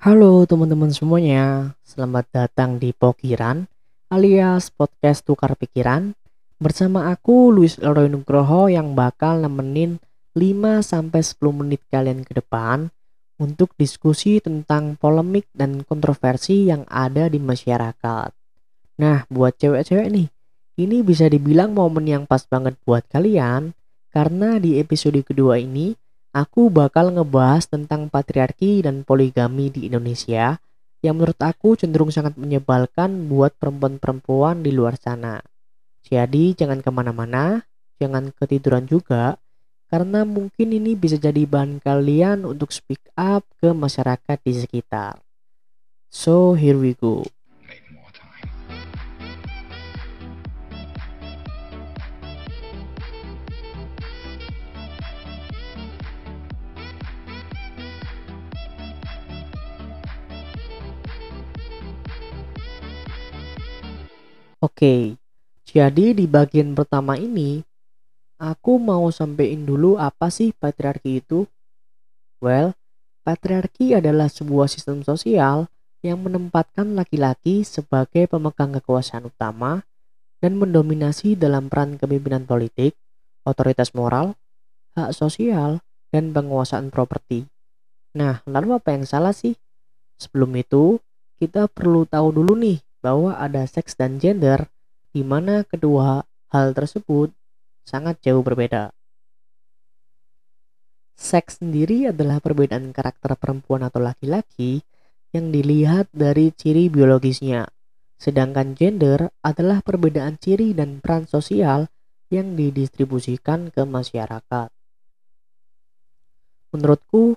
Halo teman-teman semuanya, selamat datang di Pokiran alias podcast tukar pikiran bersama aku Luis Leroy Nugroho yang bakal nemenin 5-10 menit kalian ke depan untuk diskusi tentang polemik dan kontroversi yang ada di masyarakat. Nah, buat cewek-cewek nih, ini bisa dibilang momen yang pas banget buat kalian karena di episode kedua ini aku bakal ngebahas tentang patriarki dan poligami di Indonesia yang menurut aku cenderung sangat menyebalkan buat perempuan-perempuan di luar sana. Jadi jangan ke mana-mana, jangan ketiduran juga, karena mungkin ini bisa jadi bahan kalian untuk speak up ke masyarakat di sekitar. So here we go. Oke, jadi di bagian pertama ini, aku mau sampein dulu apa sih patriarki itu. Well, patriarki adalah sebuah sistem sosial yang menempatkan laki-laki sebagai pemegang kekuasaan utama dan mendominasi dalam peran kepemimpinan politik, otoritas moral, hak sosial, dan penguasaan properti. Nah, lalu apa yang salah sih? Sebelum itu, kita perlu tahu dulu nih bahwa ada seks dan gender, di mana kedua hal tersebut sangat jauh berbeda. Seks sendiri adalah perbedaan karakter perempuan atau laki-laki yang dilihat dari ciri biologisnya, sedangkan gender adalah perbedaan ciri dan peran sosial yang didistribusikan ke masyarakat. Menurutku,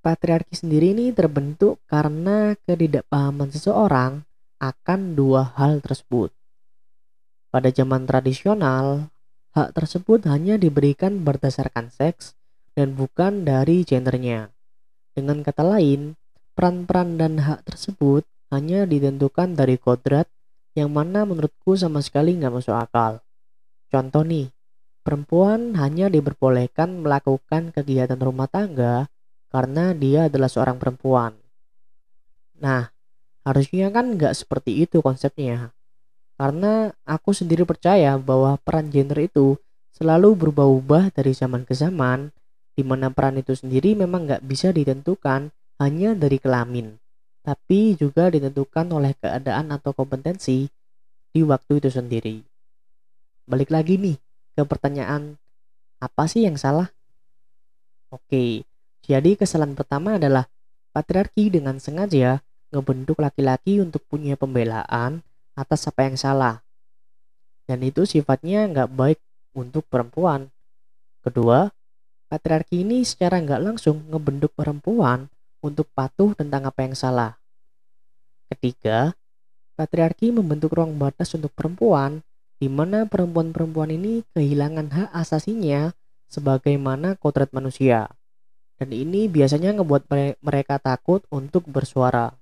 patriarki sendiri ini terbentuk karena ketidakpahaman seseorang akan dua hal tersebut. Pada zaman tradisional, hak tersebut hanya diberikan berdasarkan seks dan bukan dari gendernya. Dengan kata lain, peran-peran dan hak tersebut hanya ditentukan dari kodrat yang mana menurutku sama sekali nggak masuk akal. Contoh nih, perempuan hanya diperbolehkan melakukan kegiatan rumah tangga karena dia adalah seorang perempuan. Nah, Harusnya kan nggak seperti itu konsepnya. Karena aku sendiri percaya bahwa peran gender itu selalu berubah-ubah dari zaman ke zaman, di mana peran itu sendiri memang nggak bisa ditentukan hanya dari kelamin, tapi juga ditentukan oleh keadaan atau kompetensi di waktu itu sendiri. Balik lagi nih ke pertanyaan, apa sih yang salah? Oke, jadi kesalahan pertama adalah patriarki dengan sengaja ngebentuk laki-laki untuk punya pembelaan atas apa yang salah. Dan itu sifatnya nggak baik untuk perempuan. Kedua, patriarki ini secara nggak langsung ngebentuk perempuan untuk patuh tentang apa yang salah. Ketiga, patriarki membentuk ruang batas untuk perempuan di mana perempuan-perempuan ini kehilangan hak asasinya sebagaimana kodrat manusia. Dan ini biasanya ngebuat mereka takut untuk bersuara.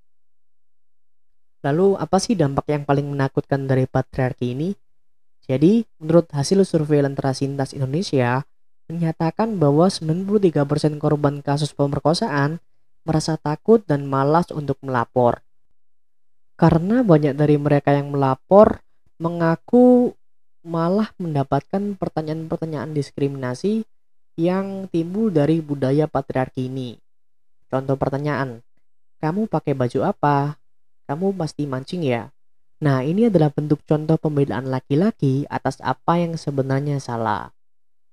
Lalu apa sih dampak yang paling menakutkan dari patriarki ini? Jadi, menurut hasil survei Lentera Sintas Indonesia, menyatakan bahwa 93% korban kasus pemerkosaan merasa takut dan malas untuk melapor. Karena banyak dari mereka yang melapor mengaku malah mendapatkan pertanyaan-pertanyaan diskriminasi yang timbul dari budaya patriarki ini. Contoh pertanyaan, kamu pakai baju apa? Kamu pasti mancing ya. Nah, ini adalah bentuk contoh pembelaan laki-laki atas apa yang sebenarnya salah.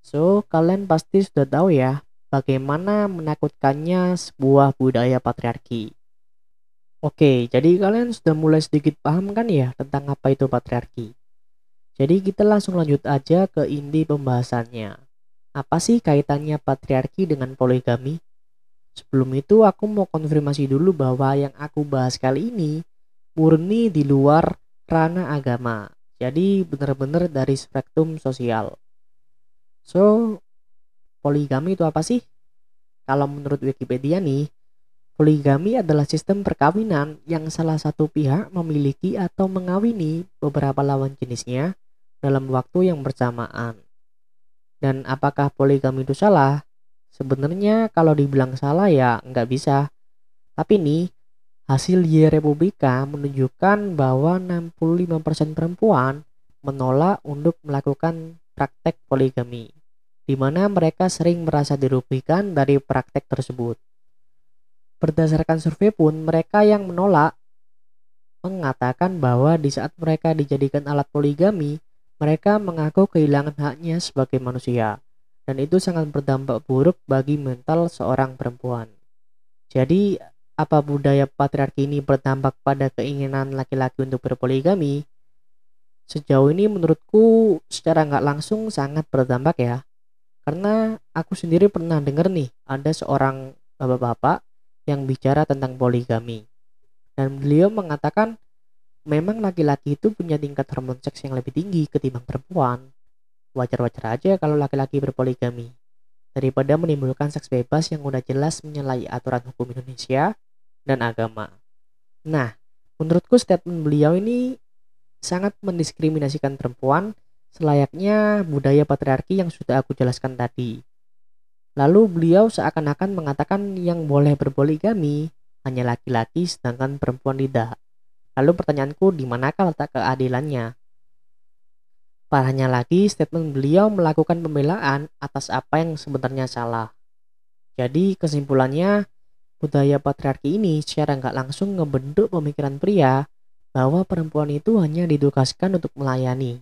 So, kalian pasti sudah tahu ya bagaimana menakutkannya sebuah budaya patriarki. Oke, jadi kalian sudah mulai sedikit paham kan ya tentang apa itu patriarki? Jadi kita langsung lanjut aja ke inti pembahasannya. Apa sih kaitannya patriarki dengan poligami? Sebelum itu aku mau konfirmasi dulu bahwa yang aku bahas kali ini murni di luar ranah agama. Jadi benar-benar dari spektrum sosial. So, poligami itu apa sih? Kalau menurut Wikipedia nih, poligami adalah sistem perkawinan yang salah satu pihak memiliki atau mengawini beberapa lawan jenisnya dalam waktu yang bersamaan. Dan apakah poligami itu salah? Sebenarnya kalau dibilang salah ya nggak bisa. Tapi nih, Hasil Y Republika menunjukkan bahwa 65% perempuan menolak untuk melakukan praktek poligami, di mana mereka sering merasa dirugikan dari praktek tersebut. Berdasarkan survei pun, mereka yang menolak mengatakan bahwa di saat mereka dijadikan alat poligami, mereka mengaku kehilangan haknya sebagai manusia, dan itu sangat berdampak buruk bagi mental seorang perempuan. Jadi, apa budaya patriarki ini berdampak pada keinginan laki-laki untuk berpoligami? Sejauh ini menurutku secara nggak langsung sangat berdampak ya. Karena aku sendiri pernah dengar nih ada seorang bapak-bapak yang bicara tentang poligami. Dan beliau mengatakan memang laki-laki itu punya tingkat hormon seks yang lebih tinggi ketimbang perempuan. Wajar-wajar aja kalau laki-laki berpoligami. Daripada menimbulkan seks bebas yang udah jelas menyalahi aturan hukum Indonesia dan agama. Nah, menurutku statement beliau ini sangat mendiskriminasikan perempuan selayaknya budaya patriarki yang sudah aku jelaskan tadi. Lalu beliau seakan-akan mengatakan yang boleh berpoligami hanya laki-laki sedangkan perempuan tidak. Lalu pertanyaanku di manakah letak keadilannya? Parahnya lagi, statement beliau melakukan pembelaan atas apa yang sebenarnya salah. Jadi kesimpulannya, budaya patriarki ini secara nggak langsung ngebentuk pemikiran pria bahwa perempuan itu hanya ditugaskan untuk melayani.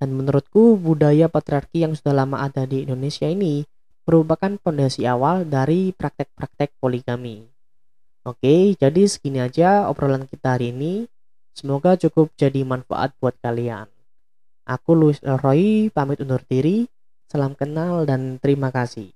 Dan menurutku budaya patriarki yang sudah lama ada di Indonesia ini merupakan fondasi awal dari praktek-praktek poligami. Oke, jadi segini aja obrolan kita hari ini. Semoga cukup jadi manfaat buat kalian. Aku Luis Roy pamit undur diri. Salam kenal dan terima kasih.